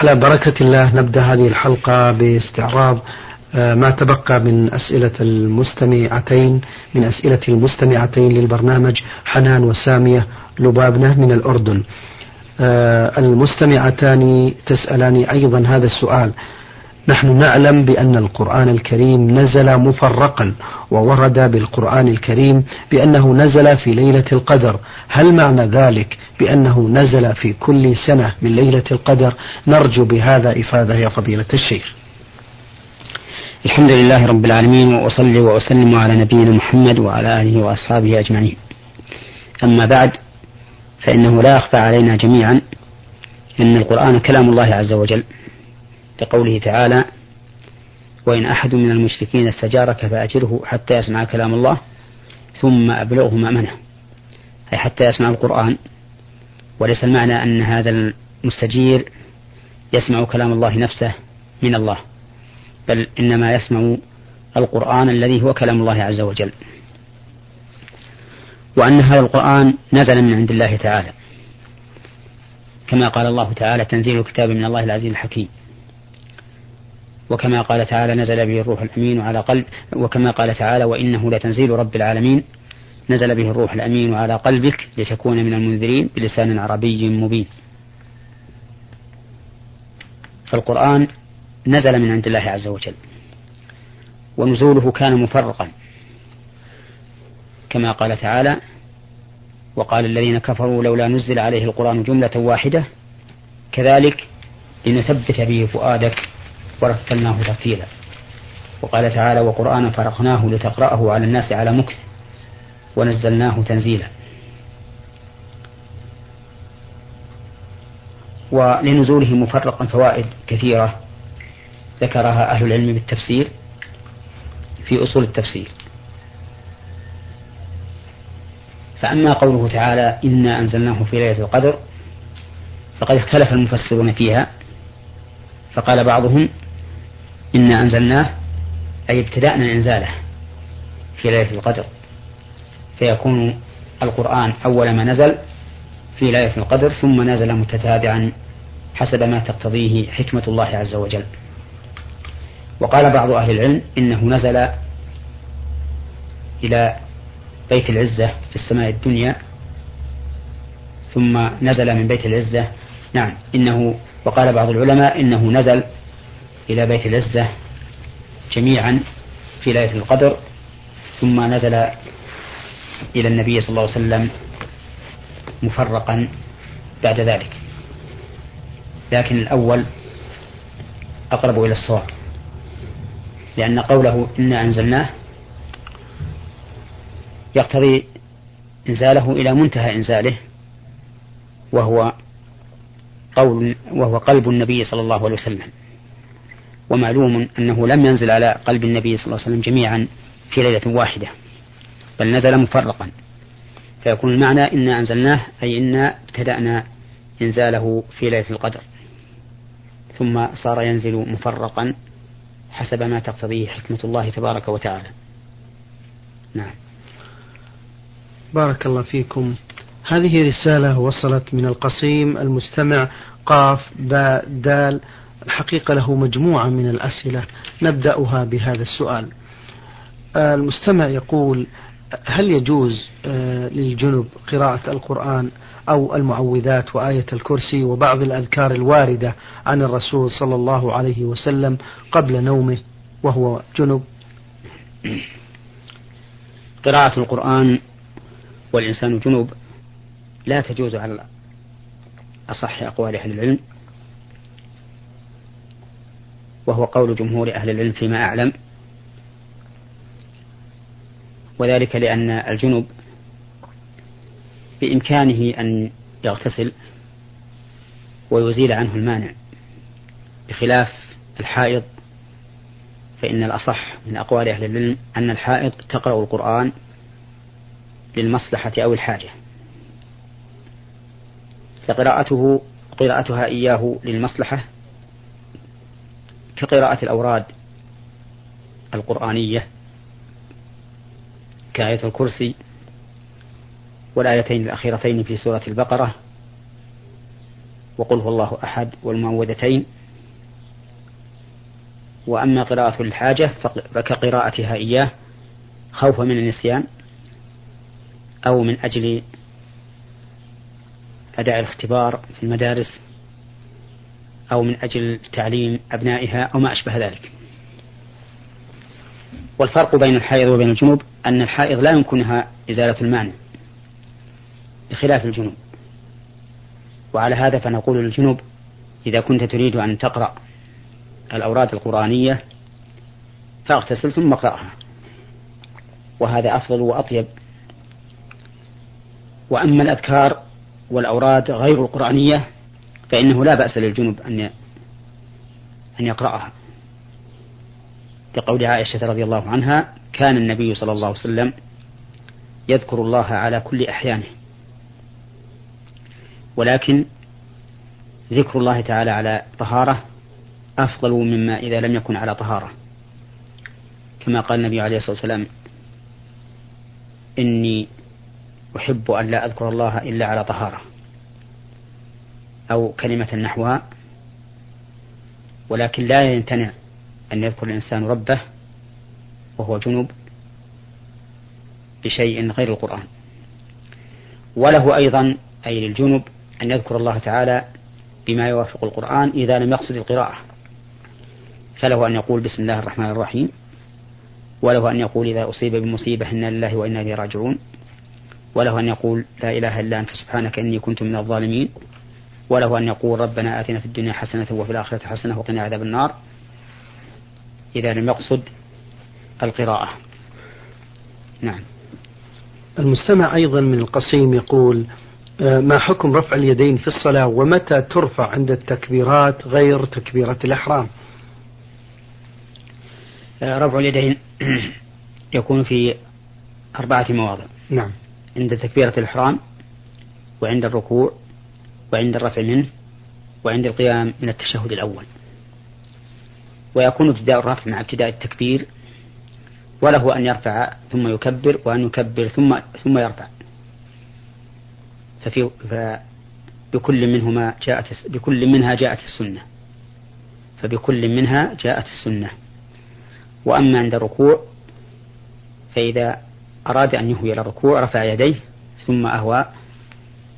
على بركة الله نبدأ هذه الحلقة باستعراض آه، ما تبقى من أسئلة المستمعتين من أسئلة المستمعتين للبرنامج حنان وسامية لبابنة من الأردن. آه، المستمعتان تسألان أيضا هذا السؤال. نحن نعلم بأن القرآن الكريم نزل مفرقا وورد بالقرآن الكريم بأنه نزل في ليلة القدر. هل معنى ذلك بأنه نزل في كل سنة من ليلة القدر؟ نرجو بهذا إفادة يا فضيلة الشيخ. الحمد لله رب العالمين وأصلي وأسلم على نبينا محمد وعلى آله وأصحابه أجمعين. أما بعد فإنه لا يخفى علينا جميعا أن القرآن كلام الله عز وجل. لقوله تعالى وإن أحد من المشركين استجارك فأجره حتى يسمع كلام الله ثم أبلغه مأمنه. أي حتى يسمع القرآن. وليس المعنى أن هذا المستجير يسمع كلام الله نفسه من الله بل إنما يسمع القرآن الذي هو كلام الله عز وجل. وأن هذا القرآن نزل من عند الله تعالى. كما قال الله تعالى تنزيل الكتاب من الله العزيز الحكيم. وكما قال تعالى نزل به الروح الأمين على قلب وكما قال تعالى وإنه لتنزيل رب العالمين. نزل به الروح الأمين على قلبك لتكون من المنذرين بلسان عربي مبين. فالقرآن نزل من عند الله عز وجل ونزوله كان مفرقا. كما قال تعالى وقال الذين كفروا لولا نزل عليه القرآن جملة واحدة كذلك لنثبت به فؤادك. ورتلناه ترتيلا. وقال تعالى وقرآنا فرقناه لتقرأه على الناس على مكث ونزلناه تنزيلا. ولنزوله مفرقا فوائد كثيرة ذكرها أهل العلم بالتفسير في أصول التفسير. فأما قوله تعالى إنا أنزلناه في ليلة القدر فقد اختلف المفسرون فيها فقال بعضهم إنا أنزلناه أي ابتدأنا إنزاله في ليلة القدر. فيكون القرآن أول ما نزل في ليلة القدر ثم نزل متتابعا حسب ما تقتضيه حكمة الله عز وجل. وقال بعض أهل العلم إنه نزل إلى بيت العزة في السماء الدنيا ثم نزل من بيت العزة. نعم إنه وقال بعض العلماء إنه نزل إلى بيت العزة جميعا في ليلة القدر ثم نزل إلى النبي صلى الله عليه وسلم مفرقا بعد ذلك. لكن الأول أقرب إلى الصواب لأن قوله إنا أنزلناه يقتضي إنزاله إلى منتهى إنزاله وهو قول وهو قلب النبي صلى الله عليه وسلم. ومعلوم أنه لم ينزل على قلب النبي صلى الله عليه وسلم جميعا في ليلة واحدة بل نزل مفرقا. فيكون المعنى إنا أنزلناه أي إنا ابتدأنا إنزاله في ليلة القدر. ثم صار ينزل مفرقا حسب ما تقتضيه حكمة الله تبارك وتعالى. نعم. بارك الله فيكم. هذه رسالة وصلت من القصيم المستمع قاف باء دال الحقيقة له مجموعة من الأسئلة نبدأها بهذا السؤال. المستمع يقول هل يجوز آه، للجنب قراءة القرآن أو المعوذات وآية الكرسي وبعض الأذكار الواردة عن الرسول صلى الله عليه وسلم قبل نومه وهو جنب؟ قراءة القرآن والإنسان جنوب لا تجوز على أصح أقوال أهل العلم. وهو قول جمهور أهل العلم فيما أعلم. وذلك لأن الجنوب بإمكانه أن يغتسل ويزيل عنه المانع. بخلاف الحائض فإن الأصح من أقوال أهل العلم أن الحائض تقرأ القرآن للمصلحة أو الحاجة. فقراءته قراءتها إياه للمصلحة كقراءة الأوراد القرآنية كآية الكرسي والآيتين الأخيرتين في سورة البقرة وقل هو الله أحد والمعوذتين. وأما قراءة الحاجة فكقراءتها إياه خوفا من النسيان أو من أجل أداء الاختبار في المدارس أو من أجل تعليم أبنائها أو ما أشبه ذلك. والفرق بين الحائض وبين الجنوب أن الحائض لا يمكنها إزالة المانع بخلاف الجنوب. وعلى هذا فنقول للجنوب إذا كنت تريد أن تقرأ الأوراد القرآنية فاغتسل ثم اقرأها. وهذا أفضل وأطيب. وأما الأذكار والأوراد غير القرآنية فإنه لا بأس للجنب أن أن يقرأها. لقول عائشة رضي الله عنها كان النبي صلى الله عليه وسلم يذكر الله على كل أحيانه. ولكن ذكر الله تعالى على طهارة أفضل مما إذا لم يكن على طهارة. كما قال النبي عليه الصلاة والسلام إني أحب أن لا أذكر الله إلا على طهارة. أو كلمة نحوها. ولكن لا يمتنع أن يذكر الإنسان ربه وهو جنوب بشيء غير القرآن. وله أيضا أي للجنوب أن يذكر الله تعالى بما يوافق القرآن إذا لم يقصد القراءة. فله أن يقول بسم الله الرحمن الرحيم. وله أن يقول إذا أصيب بمصيبة إنا لله وإنا إليه راجعون. وله أن يقول لا إله إلا أنت سبحانك إني كنت من الظالمين. وله أن يقول ربنا آتنا في الدنيا حسنة وفي الآخرة حسنة وقنا عذاب النار. إذا لم يقصد القراءة. نعم. المستمع أيضا من القصيم يقول آه، ما حكم رفع اليدين في الصلاة ومتى ترفع عند التكبيرات غير تكبيرة الإحرام؟ آه، رفع اليدين يكون في أربعة مواضع. نعم. عند تكبيرة الإحرام وعند الركوع وعند الرفع منه وعند القيام من التشهد الأول. ويكون ابتداء الرفع مع ابتداء التكبير وله أن يرفع ثم يكبر وأن يكبر ثم ثم يرفع. ففي فبكل منهما جاءت بكل منها جاءت السنة. فبكل منها جاءت السنة. وأما عند الركوع فإذا أراد أن يهوي إلى الركوع رفع يديه ثم أهوى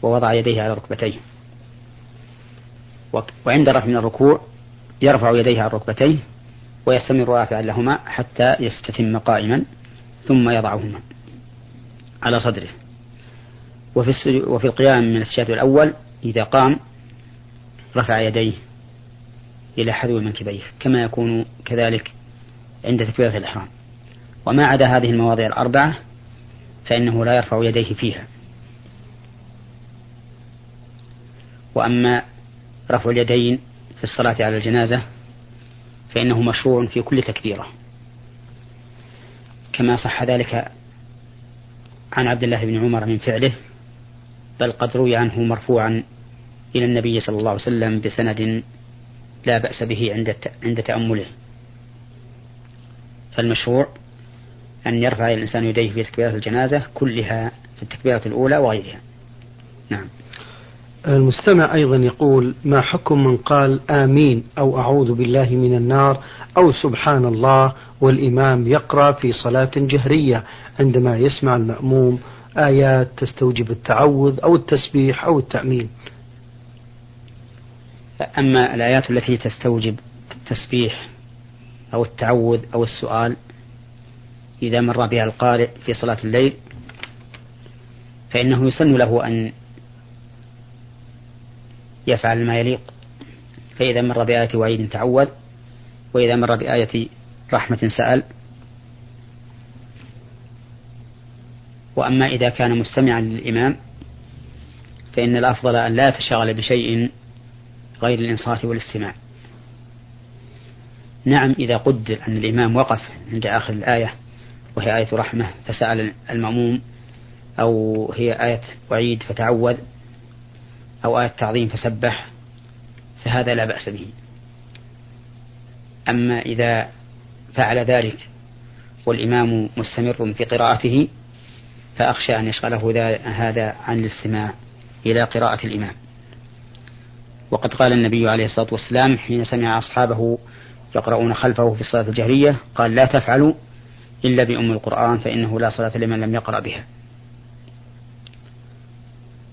ووضع يديه على ركبتيه. وعند رفع من الركوع يرفع يديه على ركبتيه ويستمر رافعا لهما حتى يستتم قائما ثم يضعهما على صدره. وفي وفي القيام من التشهد الأول إذا قام رفع يديه إلى حذو منكبيه كما يكون كذلك عند تكبيرة الإحرام. وما عدا هذه المواضع الأربعة فإنه لا يرفع يديه فيها. وأما رفع اليدين في الصلاة على الجنازة فإنه مشروع في كل تكبيرة. كما صح ذلك عن عبد الله بن عمر من فعله بل قد روي عنه مرفوعا إلى النبي صلى الله عليه وسلم بسند لا بأس به عند عند تأمله. فالمشروع أن يرفع الإنسان يديه في تكبيرة الجنازة كلها في التكبيرة الأولى وغيرها. نعم. المستمع أيضا يقول ما حكم من قال آمين أو أعوذ بالله من النار أو سبحان الله والإمام يقرأ في صلاة جهرية عندما يسمع المأموم آيات تستوجب التعوذ أو التسبيح أو التأمين. أما الآيات التي تستوجب التسبيح أو التعوذ أو السؤال إذا مر بها القارئ في صلاة الليل فإنه يسن له أن يفعل ما يليق. فإذا مر بآية وعيد تعوذ وإذا مر بآية رحمة سأل. وأما إذا كان مستمعا للإمام فإن الأفضل أن لا يتشغل بشيء غير الإنصات والاستماع. نعم إذا قدر أن الإمام وقف عند آخر الآية وهي آية رحمة فسأل المأموم أو هي آية وعيد فتعوذ. أو آية تعظيم فسبح فهذا لا بأس به. أما إذا فعل ذلك والإمام مستمر في قراءته فأخشى أن يشغله هذا عن الاستماع إلى قراءة الإمام. وقد قال النبي عليه الصلاة والسلام حين سمع أصحابه يقرؤون خلفه في الصلاة الجهرية قال لا تفعلوا إلا بأم القرآن فإنه لا صلاة لمن لم يقرأ بها.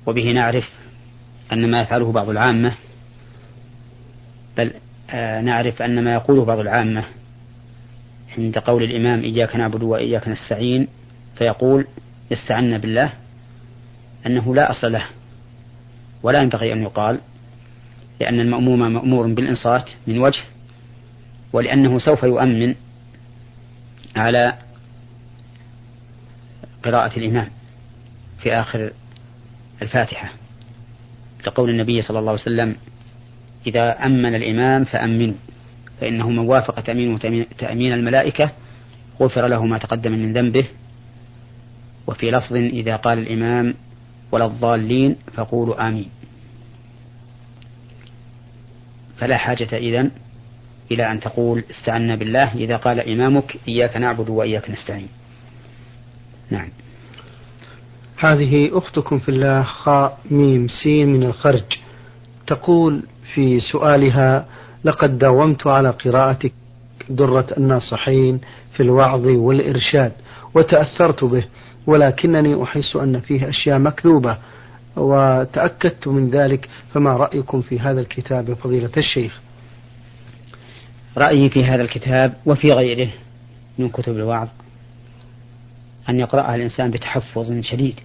وبه نعرف أن ما يفعله بعض العامة بل آه نعرف أن ما يقوله بعض العامة عند قول الإمام إياك نعبد وإياك نستعين فيقول استعنا بالله أنه لا أصل له ولا ينبغي أن يقال لأن المأموم مأمور بالإنصات من وجه ولأنه سوف يؤمن على قراءة الإمام في آخر الفاتحة. لقول النبي صلى الله عليه وسلم إذا أمن الإمام فأمنوا فإنه من وافق تأمين تأمين الملائكة غفر له ما تقدم من ذنبه. وفي لفظ إذا قال الإمام ولا الضالين فقولوا آمين. فلا حاجة إذن إلى أن تقول استعنا بالله إذا قال إمامك إياك نعبد وإياك نستعين. نعم. هذه أختكم في الله خاء ميم سين من الخرج. تقول في سؤالها لقد داومت على قراءة درة الناصحين في الوعظ والإرشاد وتأثرت به ولكنني أحس أن فيه أشياء مكذوبة وتأكدت من ذلك فما رأيكم في هذا الكتاب فضيلة الشيخ؟ رأيي في هذا الكتاب وفي غيره من كتب الوعظ أن يقرأها الإنسان بتحفظ شديد.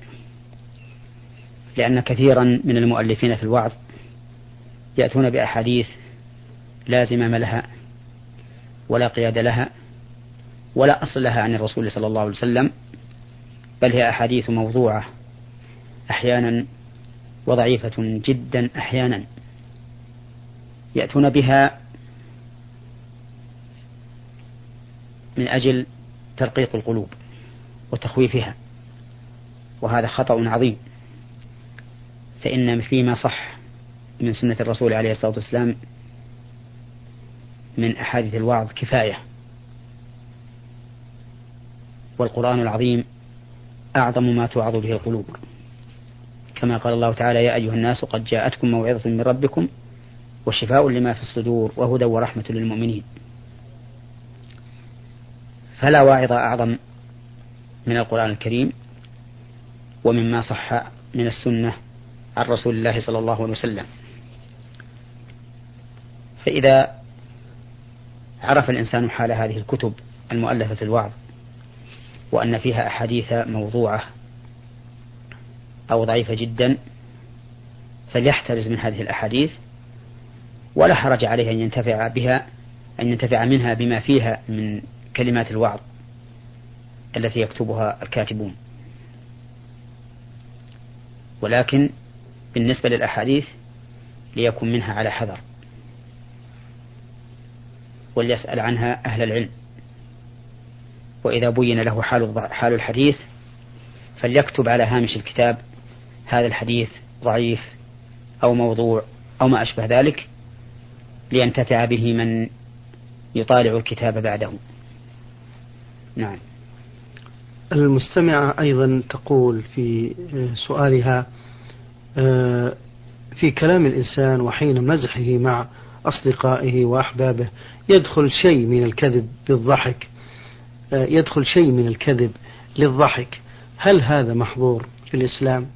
لأن كثيرا من المؤلفين في الوعظ يأتون بأحاديث لا زمام لها ولا قياد لها ولا أصل لها عن الرسول صلى الله عليه وسلم بل هي أحاديث موضوعة أحيانا وضعيفة جدا أحيانا. يأتون بها من أجل ترقيق القلوب وتخويفها وهذا خطأ عظيم. فإن فيما صح من سنة الرسول عليه الصلاة والسلام من أحاديث الوعظ كفاية. والقرآن العظيم أعظم ما توعظ به القلوب. كما قال الله تعالى يا أيها الناس قد جاءتكم موعظة من ربكم وشفاء لما في الصدور وهدى ورحمة للمؤمنين. فلا واعظ أعظم من القرآن الكريم ومما صح من السنة عن رسول الله صلى الله عليه وسلم. فإذا عرف الإنسان حال هذه الكتب المؤلفة في الوعظ وأن فيها أحاديث موضوعة أو ضعيفة جدا فليحترز من هذه الأحاديث ولا حرج عليه أن ينتفع بها أن ينتفع منها بما فيها من كلمات الوعظ التي يكتبها الكاتبون. ولكن بالنسبة للأحاديث ليكن منها على حذر وليسأل عنها أهل العلم. وإذا بين له حال حال الحديث فليكتب على هامش الكتاب هذا الحديث ضعيف أو موضوع أو ما أشبه ذلك لينتفع به من يطالع الكتاب بعده. نعم. المستمعة أيضا تقول في سؤالها في كلام الإنسان وحين مزحه مع أصدقائه وأحبابه يدخل شيء من الكذب بالضحك. آه، يدخل شيء من الكذب للضحك. هل هذا محظور في الإسلام؟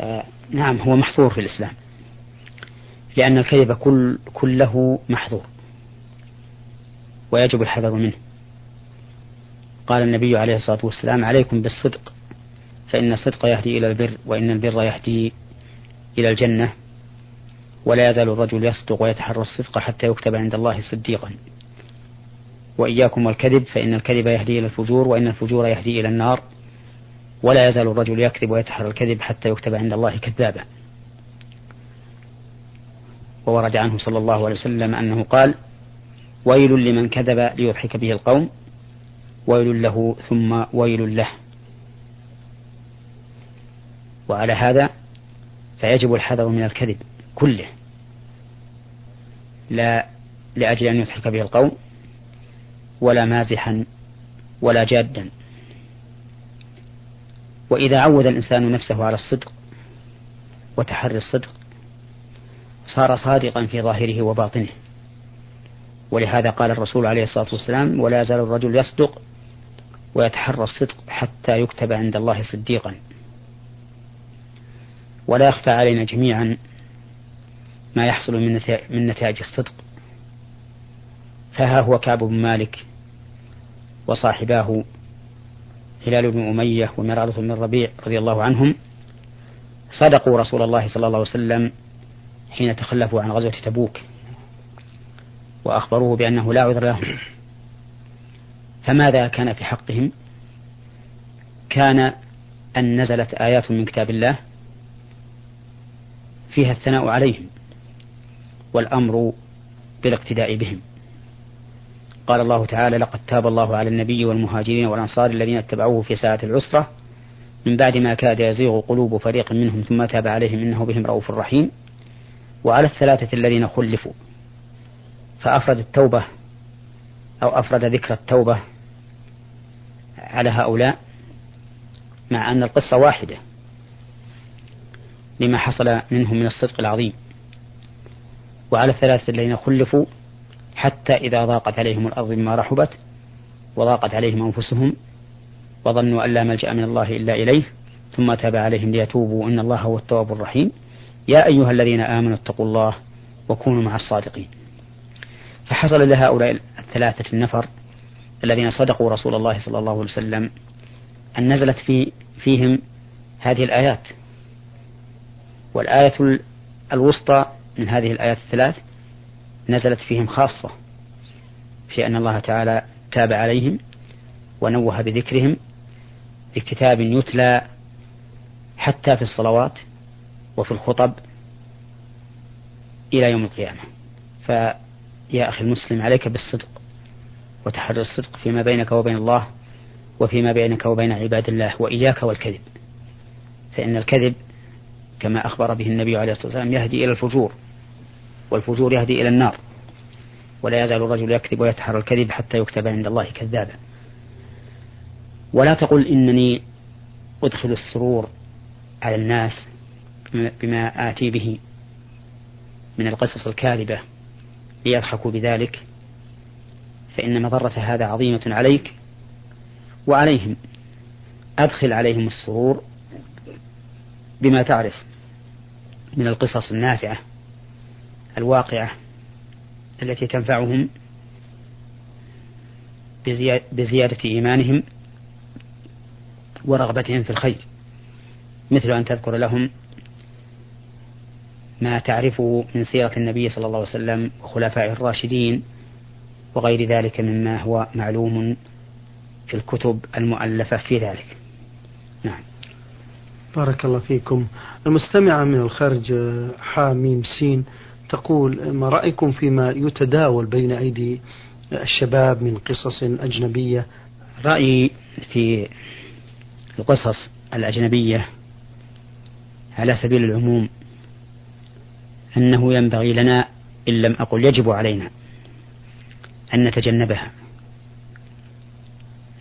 آه نعم هو محظور في الإسلام. لأن الكذب كل كله محظور. ويجب الحذر منه. قال النبي عليه الصلاة والسلام عليكم بالصدق. فإن الصدق يهدي إلى البر وإن البر يهدي إلى الجنة. ولا يزال الرجل يصدق ويتحرى الصدق حتى يكتب عند الله صديقا. وإياكم والكذب فإن الكذب يهدي إلى الفجور وإن الفجور يهدي إلى النار. ولا يزال الرجل يكذب ويتحرى الكذب حتى يكتب عند الله كذابا. وورد عنه صلى الله عليه وسلم أنه قال ويل لمن كذب ليضحك به القوم ويل له ثم ويل له. وعلى هذا فيجب الحذر من الكذب كله. لا لأجل أن يضحك به القوم ولا مازحا ولا جادا. وإذا عود الإنسان نفسه على الصدق وتحري الصدق صار صادقا في ظاهره وباطنه. ولهذا قال الرسول عليه الصلاة والسلام ولا يزال الرجل يصدق ويتحرى الصدق حتى يكتب عند الله صديقا. ولا يخفى علينا جميعا ما يحصل من نتائج الصدق. فها هو كعب بن مالك وصاحباه هلال بن أمية ومرارة بن الربيع رضي الله عنهم. صدقوا رسول الله صلى الله عليه وسلم حين تخلفوا عن غزوة تبوك وأخبروه بأنه لا عذر لهم. فماذا كان في حقهم؟ كان أن نزلت آيات من كتاب الله فيها الثناء عليهم والأمر بالاقتداء بهم. قال الله تعالى لقد تاب الله على النبي والمهاجرين والأنصار الذين اتبعوه في ساعة العسرة. من بعد ما كاد يزيغ قلوب فريق منهم ثم تاب عليهم إنه بهم رؤوف رحيم. وعلى الثلاثة الذين خلفوا فأفرد التوبة أو أفرد ذكر التوبة على هؤلاء مع أن القصة واحدة. لما حصل منهم من الصدق العظيم. وعلى الثلاثة الذين خلفوا حتى إذا ضاقت عليهم الأرض بما رحبت وضاقت عليهم أنفسهم وظنوا أن لا ملجأ من الله إلا إليه ثم تاب عليهم ليتوبوا إن الله هو التواب الرحيم. يا أيها الذين آمنوا اتقوا الله وكونوا مع الصادقين. فحصل لهؤلاء الثلاثة النفر الذين صدقوا رسول الله صلى الله عليه وسلم أن نزلت في فيهم هذه الآيات. والآية الوسطى من هذه الآيات الثلاث نزلت فيهم خاصة في أن الله تعالى تاب عليهم ونوه بذكرهم بكتاب يتلى حتى في الصلوات وفي الخطب إلى يوم القيامة. فيا أخي المسلم عليك بالصدق وتحري الصدق فيما بينك وبين الله وفيما بينك وبين عباد الله وإياك والكذب فإن الكذب كما أخبر به النبي عليه الصلاة والسلام يهدي إلى الفجور والفجور يهدي إلى النار. ولا يزال الرجل يكذب ويتحرى الكذب حتى يكتب عند الله كذابا. ولا تقل إنني أدخل السرور على الناس بما آتي به من القصص الكاذبة ليضحكوا بذلك فإن مضرة هذا عظيمة عليك وعليهم. أدخل عليهم السرور بما تعرف. من القصص النافعة الواقعة التي تنفعهم بزيادة إيمانهم ورغبتهم في الخير. مثل أن تذكر لهم ما تعرفه من سيرة النبي صلى الله عليه وسلم وخلفائه الراشدين وغير ذلك مما هو معلوم في الكتب المؤلفة في ذلك. نعم. بارك الله فيكم. المستمعة من الخارج حاميم سين تقول ما رأيكم فيما يتداول بين أيدي الشباب من قصص أجنبية؟ رأيي في القصص الأجنبية على سبيل العموم أنه ينبغي لنا إن لم أقل يجب علينا أن نتجنبها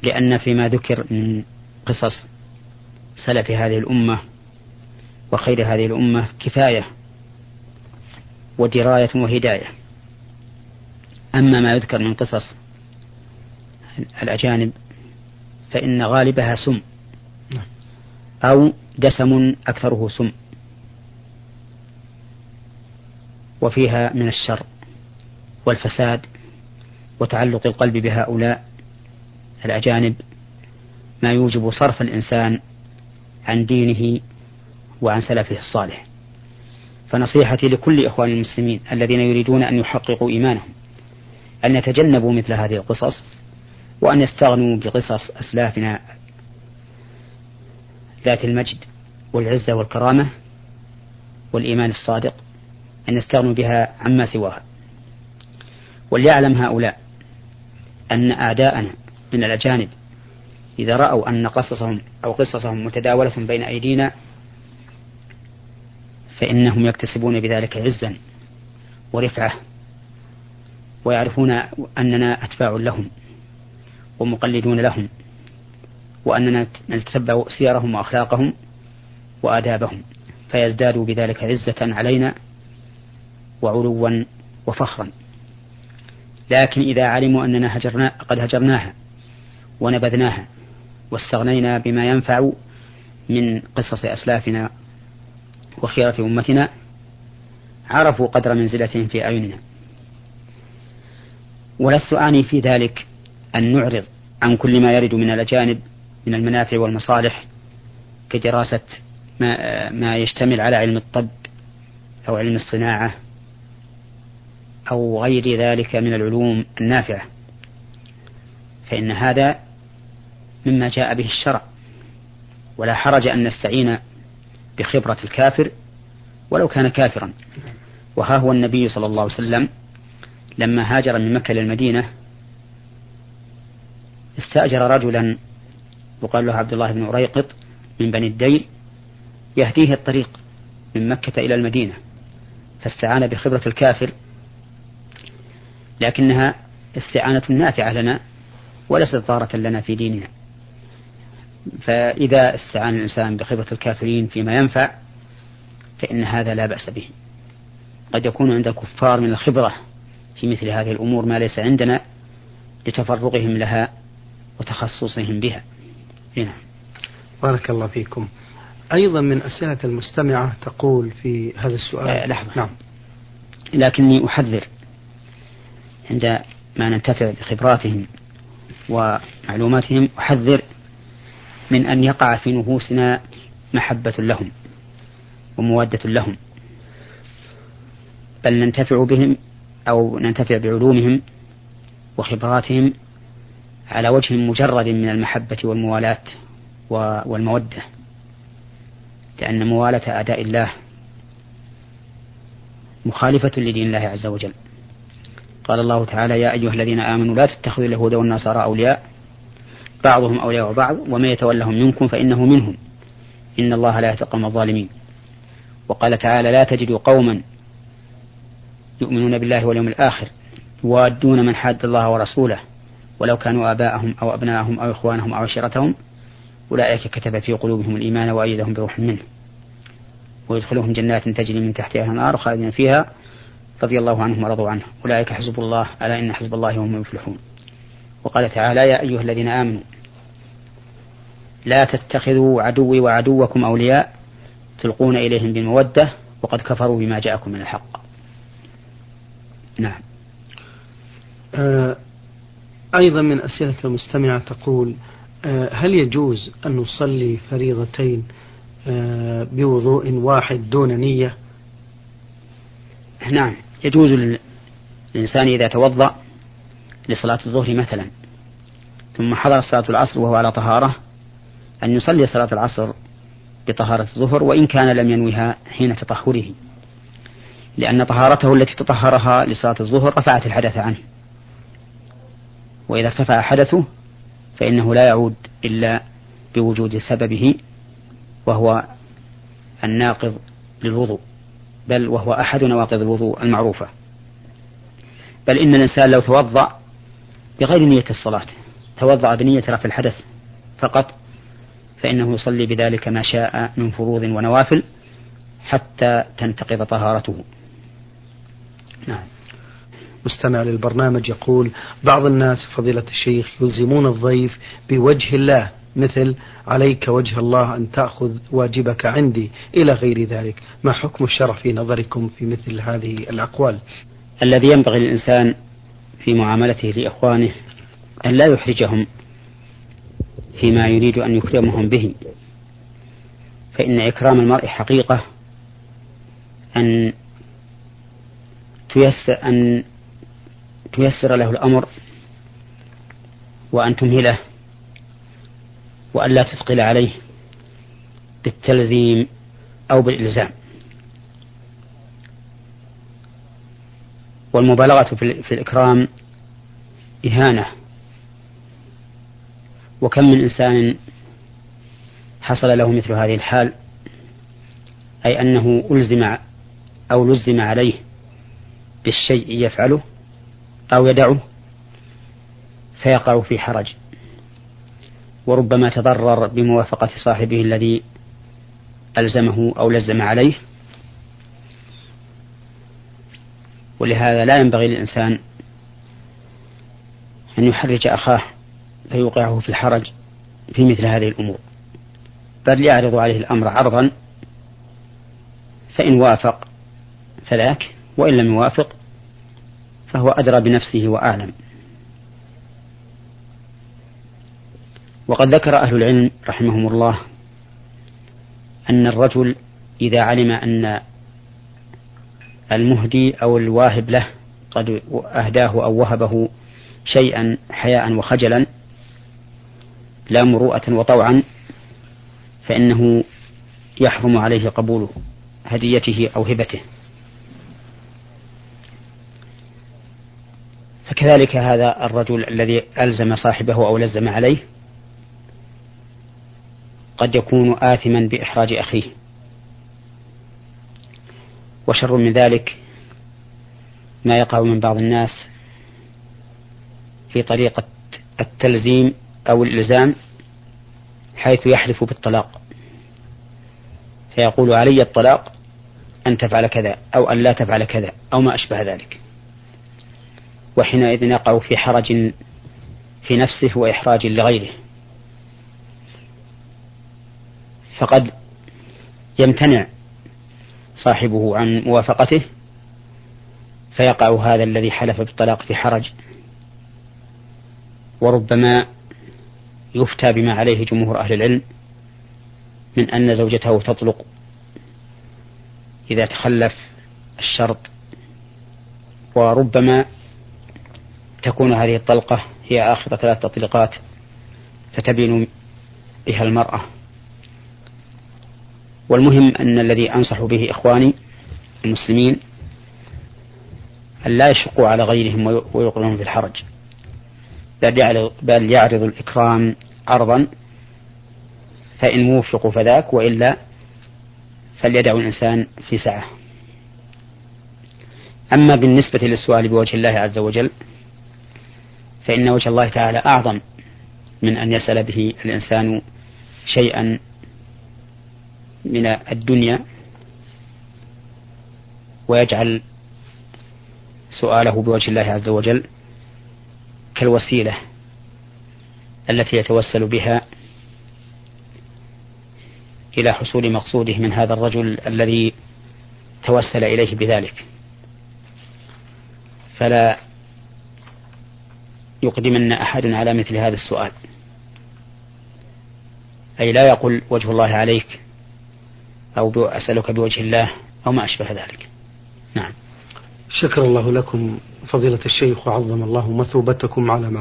لأن فيما ذكر من قصص سلف هذه الأمة وخير هذه الأمة كفاية ودراية وهداية. أما ما يذكر من قصص الأجانب فإن غالبها سم أو دسم أكثره سم وفيها من الشر والفساد وتعلق القلب بهؤلاء الأجانب ما يوجب صرف الإنسان عن دينه وعن سلفه الصالح. فنصيحتي لكل إخوان المسلمين الذين يريدون أن يحققوا إيمانهم أن يتجنبوا مثل هذه القصص وأن يستغنوا بقصص أسلافنا ذات المجد والعزة والكرامة والإيمان الصادق أن يستغنوا بها عما سواها. وليعلم هؤلاء أن أعداءنا من الأجانب إذا رأوا أن قصصهم أو قصصهم متداولة بين أيدينا فإنهم يكتسبون بذلك عزا ورفعة ويعرفون أننا أتباع لهم ومقلدون لهم وأننا نتتبع سيرهم وأخلاقهم وآدابهم فيزدادوا بذلك عزة علينا وعلوا وفخرا. لكن إذا علموا أننا هجرنا قد هجرناها ونبذناها واستغنينا بما ينفع من قصص أسلافنا وخيرة أمتنا عرفوا قدر منزلتهم في أعيننا. ولست أعني في ذلك أن نعرض عن كل ما يرد من الأجانب من المنافع والمصالح كدراسة ما, ما يشتمل على علم الطب أو علم الصناعة أو غير ذلك من العلوم النافعة. فإن هذا مما جاء به الشرع. ولا حرج أن نستعين بخبرة الكافر ولو كان كافرا. وها هو النبي صلى الله عليه وسلم لما هاجر من مكة للمدينة استأجر رجلا يقال له عبد الله بن أريقط من بني الديل يهديه الطريق من مكة إلى المدينة فاستعان بخبرة الكافر لكنها استعانة نافعة لنا وليست ضارة لنا في ديننا. فإذا استعان الإنسان بخبرة الكافرين فيما ينفع فإن هذا لا بأس به. قد يكون عند الكفار من الخبرة في مثل هذه الأمور ما ليس عندنا لتفرغهم لها وتخصصهم بها. هنا. نعم. بارك الله فيكم. أيضا من أسئلة المستمعة تقول في هذا السؤال. آه لحظة. نعم. لكني أحذر عند ما ننتفع بخبراتهم ومعلوماتهم. أحذر من أن يقع في نفوسنا محبة لهم ومودة لهم. بل ننتفع بهم أو ننتفع بعلومهم وخبراتهم على وجه مجرد من المحبة والموالاة والمودة لأن موالاة أعداء الله مخالفة لدين الله عز وجل. قال الله تعالى يا أيها الذين آمنوا لا تتخذوا اليهود والنصارى أولياء بعضهم أولياء بعض ومن يتولهم منكم فإنه منهم. إن الله لا يهدي القوم الظالمين. وقال تعالى لا تجد قوما يؤمنون بالله واليوم الآخر يوادون من حاد الله ورسوله ولو كانوا آباءهم أو أبناءهم أو إخوانهم أو عشيرتهم أولئك كتب في قلوبهم الإيمان وأيدهم بروح منه. ويدخلهم جنات تجري من تحتها الأنهار خالدين فيها رضي الله عنهم ورضوا عنه. أولئك حزب الله ألا إن حزب الله هم المفلحون. وقال تعالى يا أيها الذين آمنوا لا تتخذوا عدوي وعدوكم أولياء تلقون إليهم بالمودة وقد كفروا بما جاءكم من الحق. نعم. آه أيضا من أسئلة المستمعة تقول آه هل يجوز أن نصلي فريضتين آه بوضوء واحد دون نية؟ نعم. يجوز للإنسان إذا توضأ لصلاة الظهر مثلا ثم حضر صلاة العصر وهو على طهارة أن يصلي صلاة العصر بطهارة الظهر وإن كان لم ينويها حين تطهره. لأن طهارته التي تطهرها لصلاة الظهر رفعت الحدث عنه. وإذا ارتفع حدثه فإنه لا يعود إلا بوجود سببه وهو الناقض للوضوء بل وهو أحد نواقض الوضوء المعروفة. بل إن الإنسان لو توضأ بغير نية الصلاة توضأ بنية رفع الحدث فقط فإنه يصلي بذلك ما شاء من فروض ونوافل حتى تنتقض طهارته. نعم. مستمع للبرنامج يقول بعض الناس فضيلة الشيخ يلزمون الضيف بوجه الله مثل عليك وجه الله أن تأخذ واجبك عندي إلى غير ذلك. ما حكم الشرع في نظركم في مثل هذه الأقوال؟ الذي ينبغي للإنسان في معاملته لإخوانه أن لا يحرجهم فيما يريد أن يكرمهم به. فإن إكرام المرء حقيقة أن تيسر أن تيسر له الأمر وأن تمهله وأن لا تثقل عليه بالتلزيم أو بالإلزام. والمبالغة في الإكرام إهانة. وكم من إنسان حصل له مثل هذه الحال؟ أي أنه ألزم أو لزم عليه بالشيء يفعله أو يدعه فيقع في حرج. وربما تضرر بموافقة صاحبه الذي ألزمه أو لزم عليه. ولهذا لا ينبغي للإنسان أن يحرج أخاه فيوقعه في الحرج في مثل هذه الأمور. بل يعرض عليه الأمر عرضا فإن وافق فذاك وإن لم يوافق فهو أدرى بنفسه وأعلم. وقد ذكر أهل العلم رحمهم الله أن الرجل إذا علم أن المهدي أو الواهب له قد أهداه أو وهبه شيئا حياء وخجلا لا مروءة وطوعا فإنه يحرم عليه قبول هديته أو هبته. فكذلك هذا الرجل الذي ألزم صاحبه أو لزم عليه قد يكون آثما بإحراج أخيه. وشر من ذلك ما يقع من بعض الناس في طريقة التلزيم أو الإلزام حيث يحلف بالطلاق. فيقول علي الطلاق أن تفعل كذا أو أن لا تفعل كذا أو ما أشبه ذلك. وحينئذ يقع في حرج في نفسه وإحراج لغيره. فقد يمتنع صاحبه عن موافقته فيقع هذا الذي حلف بالطلاق في حرج. وربما يفتى بما عليه جمهور أهل العلم من أن زوجته تطلق إذا تخلف الشرط وربما تكون هذه الطلقة هي آخر ثلاث تطليقات فتبين بها المرأة. والمهم أن الذي أنصح به إخواني المسلمين أن لا يشقوا على غيرهم ويوقعون في الحرج. بل يعرض الإكرام عرضا فإن وفقوا فذاك وإلا فليدعو الإنسان في سعة. أما بالنسبة للسؤال بوجه الله عز وجل فإن وجه الله تعالى أعظم من أن يسأل به الإنسان شيئا من الدنيا ويجعل سؤاله بوجه الله عز وجل كالوسيلة التي يتوسل بها إلى حصول مقصوده من هذا الرجل الذي توسل إليه بذلك. فلا يقدمن أحد على مثل هذا السؤال. أي لا يقول وجه الله عليك أو أسألك بوجه الله أو ما أشبه ذلك. نعم. شكر الله لكم فضيلة الشيخ وعظم الله مثوبتكم على ما